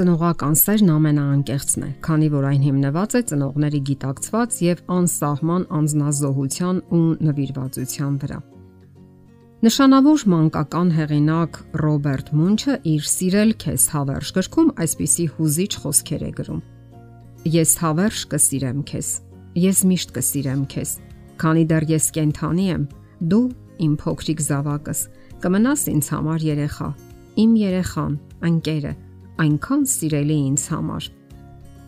Ծնողական սերն ամենաանկեղծն է, քանի որ այն հիմնված է ծնողների գիտակցված եւ անսահման անznազողության ու նվիրվածության վրա։ Նշանավոր մանկական հեղինակ Ռոբերտ Մունչը իր Սիրել քեզ հավերժ գրքում այսպիսի հուզիչ խոսքեր է գրում. Ես հավերժ կսիրեմ քեզ։ Ես միշտ կսիրեմ քեզ, քանի դեռ ես կենթանի եմ, դու իմ փոքրիկ զավակս, կմնաս ինձ համար երեխա, իմ երեխան, անկերը այնքան սիրելի ինձ համար։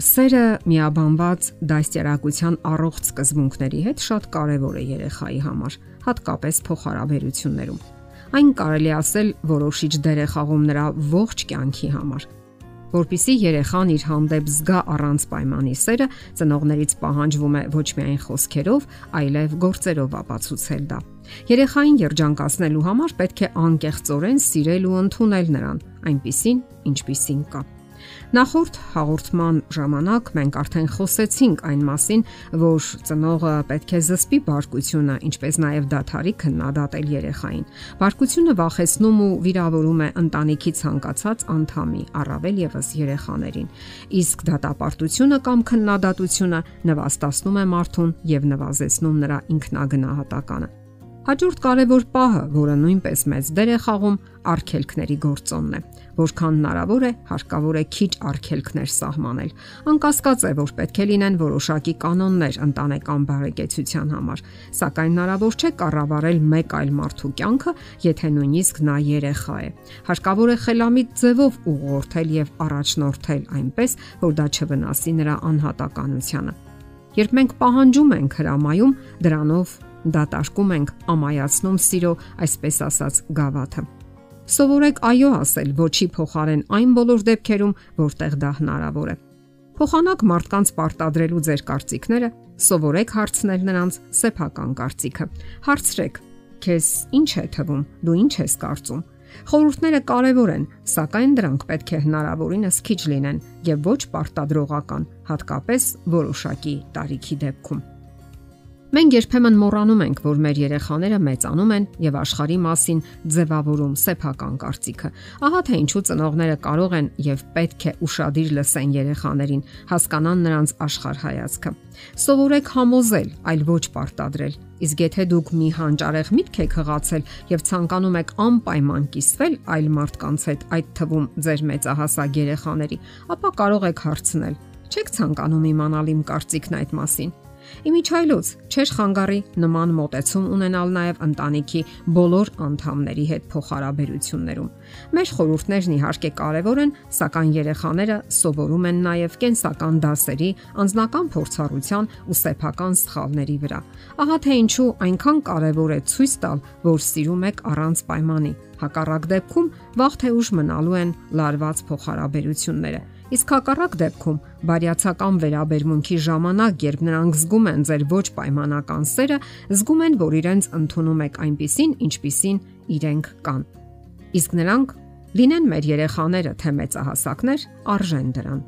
Սերը միաբանված դաստիարակության առողջ սկզբունքների հետ շատ կարևոր է երեխայի համար, հատկապես փոխհարաբերություններում։ Այն կարելի ասել որոշիչ դեր է խաղում նրա ողջ կյանքի համար որpիսի երեխան իր հանդեպ զգա առանց պայմանի սերը, ծնողներից պահանջվում է ոչ միայն խոսքերով, այլև գործերով ապացուցել դա։ Երեխային երջանկացնելու համար պետք է անկեղծորեն սիրել ու ընդունել նրան, այնպիսին, ինչպիսին կա։ Նախորդ հաղորդման ժամանակ մենք արդեն խոսեցինք այն մասին, որ ծնողը պետք է զսպի բարկությունը, ինչպես նաև դաթարի քննադատել երեխային։ Բարկությունը վախեցնում ու վիրավորում է ընտանիքի ցանկացած անդամի, առավել եւս երեխաներին։ Իսկ դատապարտությունը կամ քննադատությունը նվաստացնում է մարդուն եւ նվազեցնում նրա ինքնագնահատականը։ Հաջորդ կարևոր պահը, որը նույնպես մեծ դեր է խաղում, արգելքների գործոնն է։ Որքան հնարավոր է, հարկավոր է քիչ արգելքներ սահմանել։ Անկասկած է, որ պետք է լինեն որոշակի կանոններ ընտանեկան բարեկեցության համար, սակայն հնարավոր չէ կառավարել մեկ այլ մարդու կյանքը, եթե նույնիսկ նա երեխա է։ Հարկավոր է խելամիտ ձևով ուղղորդել եւ առաջնորդել այնպես, որ դա չվնասի նրա անհատականությանը։ Երբ մենք պահանջում ենք հրամայում, դրանով դատարկում ենք ամայացնում սիրո, այսպես ասած, գավաթը։ Սովորեք այո ասել ոչի փոխարեն այն բոլոր դեպքերում, որտեղ դա հնարավոր է։ Փոխանակ մարդկանց պարտադրելու ձեր կարծիքները, սովորեք հարցնել նրանց սեփական կարծիքը։ Հարցրեք. Քեզ ինչ է թվում, դու ինչ ես կարծում։ Խորհուրդները կարևոր են, սակայն դրանք պետք է հնարավորինս քիչ լինեն եւ ոչ պարտադրողական, հատկապես որոշակի տարիքի դեպքում։ Մենք երբեմն մոռանում ենք, որ մեր երեխաները մեծանում են եւ աշխարհի մասին ձևավորում սեփական կարծիքը։ Ահա թե ինչու ծնողները կարող են եւ պետք է ուրախadir լսեն երեխաներին, հասկանան նրանց աշխարհայացքը։ Սովորեք համոզել, այլ ոչ պարտադրել։ Իսկ եթե դուք մի հանճարեղ միտք եք հղացել եւ ցանկանում եք անպայման կիսվել այլ մարդկանց հետ, այդ թվում ձեր մեծահասակ երեխաների, ապա կարող եք հարցնել. Չեք ցանկանում իմանալ իմ կարծիքն այդ մասին։ Իմիջայլոց չէր խանգարի նման մոտեցում ունենալ նաև ընտանիքի բոլոր անդամների հետ փոխհարաբերություններում։ Մեր խորհուրդներն իհարկե կարևոր են, սակայն երեխաները սովորում են նաև կենսական դասերի, անձնական փորձառության ու սեփական սխալների վրա։ Ահա թե ինչու այնքան կարևոր է ցույց տալ, որ սիրում եք առանց պայմանի։ Հակառակ դեպքում վաղ թե ուշ մնալու են լարված փոխհարաբերությունները Իսկ հակառակ դեպքում բարյացակամ վերաբերմունքի ժամանակ, երբ նրանք զգում են ձեր ոչ պայմանական սերը, զգում են, որ իրենց ընդունում եք այնպիսին, ինչպիսին իրենք կան։ Իսկ նրանք լինեն մեր երեխաները, թե մեծահասակներ, արժեն դրան։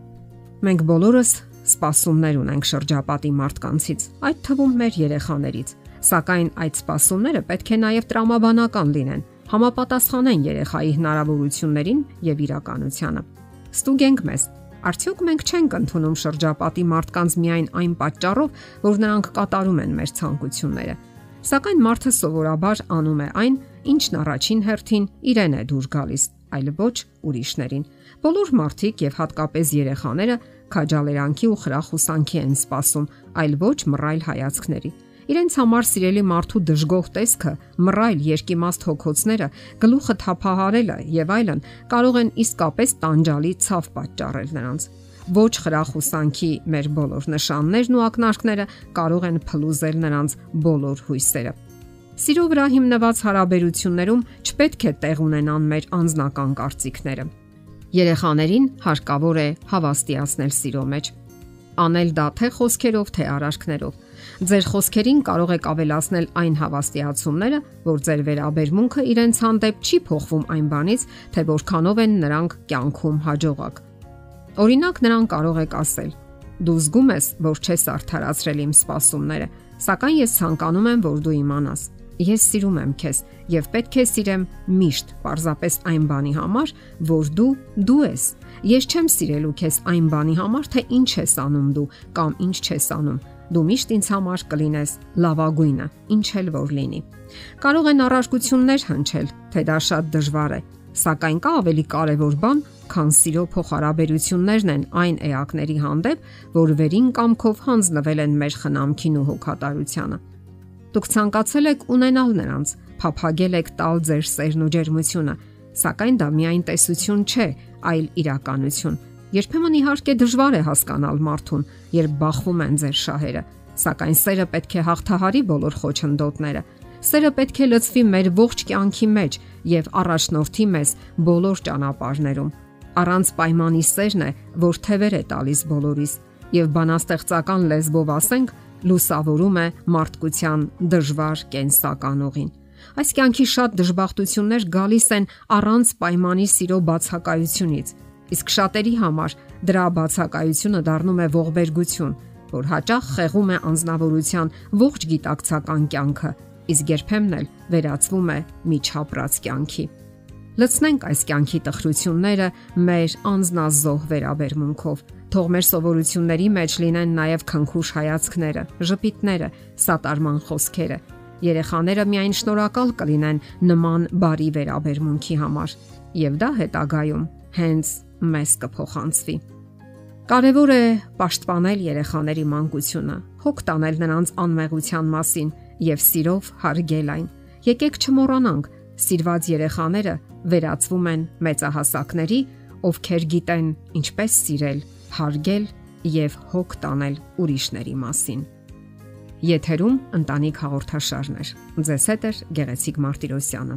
Մենք բոլորս սպասումներ ունենք շրջապատի մարդկանցից, այդ թվում մեր երեխաներից, սակայն այդ սպասումները պետք է նաև տրամաբանական լինեն, համապատասխանեն երեխայի հնարավորություններին եւ իրականությանը Ստուգենք մեզ։ Արդյոք մենք չենք ընդունում շրջապատի մարդկանց միայն այն պատճառով, որ նրանք կատարում են մեր ցանկությունները։ Սակայն մարդը սովորաբար անում է այն, ինչն առաջին հերթին իրեն է դուր գալիս, այլ ոչ ուրիշներին։ Բոլոր մարդիկ եւ հատկապես երեխաները քաջալերանքի ու խրախուսանքի են սպասում, այլ ոչ մռայլ հայացքների։ Իրենց համար սիրելի մարդու դժգոհ տեսքը, մռայլ երկիմաստ հոգոցները, գլուխը թափահարելը եւ այլն կարող են իսկապես տանջալի ցավ պատճառել նրանց։ Ոչ խրախուսանքի մեր բոլոր նշաններն ու ակնարկները կարող են փլուզել նրանց բոլոր հույսերը։ Սիրո վրա հիմնված հարաբերություններում չպետք է տեղ ունենան մեր անձնական կարծիքները։ Երեխաներին հարկավոր է հավաստիացնել սիրո մեջ անել դա թե խոսքերով, թե արարքներով։ Ձեր խոսքերին կարող եք ավելացնել այն հավաստիացումները, որ ձեր վերաբերմունքը իրենց հանդեպ չի փոխվում այն բանից, թե որքանով են նրանք կյանքում հաջողակ։ Օրինակ նրան կարող եք ասել. Դու զգում ես, որ չես արդարացրել իմ սպասումները, սակայն ես ցանկանում եմ, որ դու իմանաս։ Ես սիրում եմ քեզ եւ պետք է սիրեմ միշտ, parzapes այն բանի համար, որ դու դու ես։ Ես չեմ սիրելու քեզ այն բանի համար, թե ինչ ես անում դու կամ ինչ չես անում։ Դու միշտ ինձ համար կլինես լավագույնը, ինչ էլ որ լինի։ Կարող են առարկություններ հնչել, թե դա շատ դժվար է, Սակայն կա ավելի կարևոր բան, քան սիրո փոխհարաբերություններն են այն էակների հանդեպ, որ վերին կամքով հանձնվել են մեր խնամքին ու հոգատարությանը։ Դուք ցանկացել եք ունենալ նրանց, փափագել եք տալ ձեր սերն ու ջերմությունը, սակայն դա միայն տեսություն չէ, այլ իրականություն։ Երբեմն իհարկե դժվար է հասկանալ մարդուն, երբ բախվում են ձեր շահերը, սակայն սերը պետք է հաղթահարի բոլոր խոչընդոտները Սերը պետք է լցվի մեր ողջ կյանքի մեջ եւ առաջնորդի մեզ բոլոր ճանապարհներում։ Առանց պայմանի սերն է, որ թևեր է տալիս բոլորիս եւ բանաստեղծական լեզվով ասենք, լուսավորում է մարդկության դժվար կենսական ուղին։ Այս կյանքի շատ դժբախտություններ գալիս են առանց պայմանի սիրո բացակայությունից, իսկ շատերի համար դրա բացակայությունը դառնում է ողբերգություն, որ հաճախ խեղում է անznավորության ողջ գիտակցական կյանքը իսկ երբեմն էլ վերածվում է միջապրած կյանքի։ Լցնենք այս կյանքի տխրությունները մեր անznազող վերաբերմունքով։ Թող մեր սովորությունների մեջ լինեն նաև քնքուշ հայացքները, ժպիտները, սատարման խոսքերը։ Երեխաները միայն շնորհակալ կլինեն նման բարի վերաբերմունքի համար, եւ դա հետագայում հենց մեզ կփոխանցվի։ Կարևոր է պաշտպանել երեխաների մանկությունը, հոգ տանել նրանց անմեղության մասին եւ սիրով հարգել այն։ Եկեք չմոռանանք, սիրված երեխաները վերածվում են մեծահասակների, ովքեր գիտեն ինչպես սիրել, հարգել եւ հոգ տանել ուրիշների մասին։ Եթերում ընտանիք հաղորդաշարներ։ Ձեզ հետ է Գեղեցիկ Մարտիրոսյանը։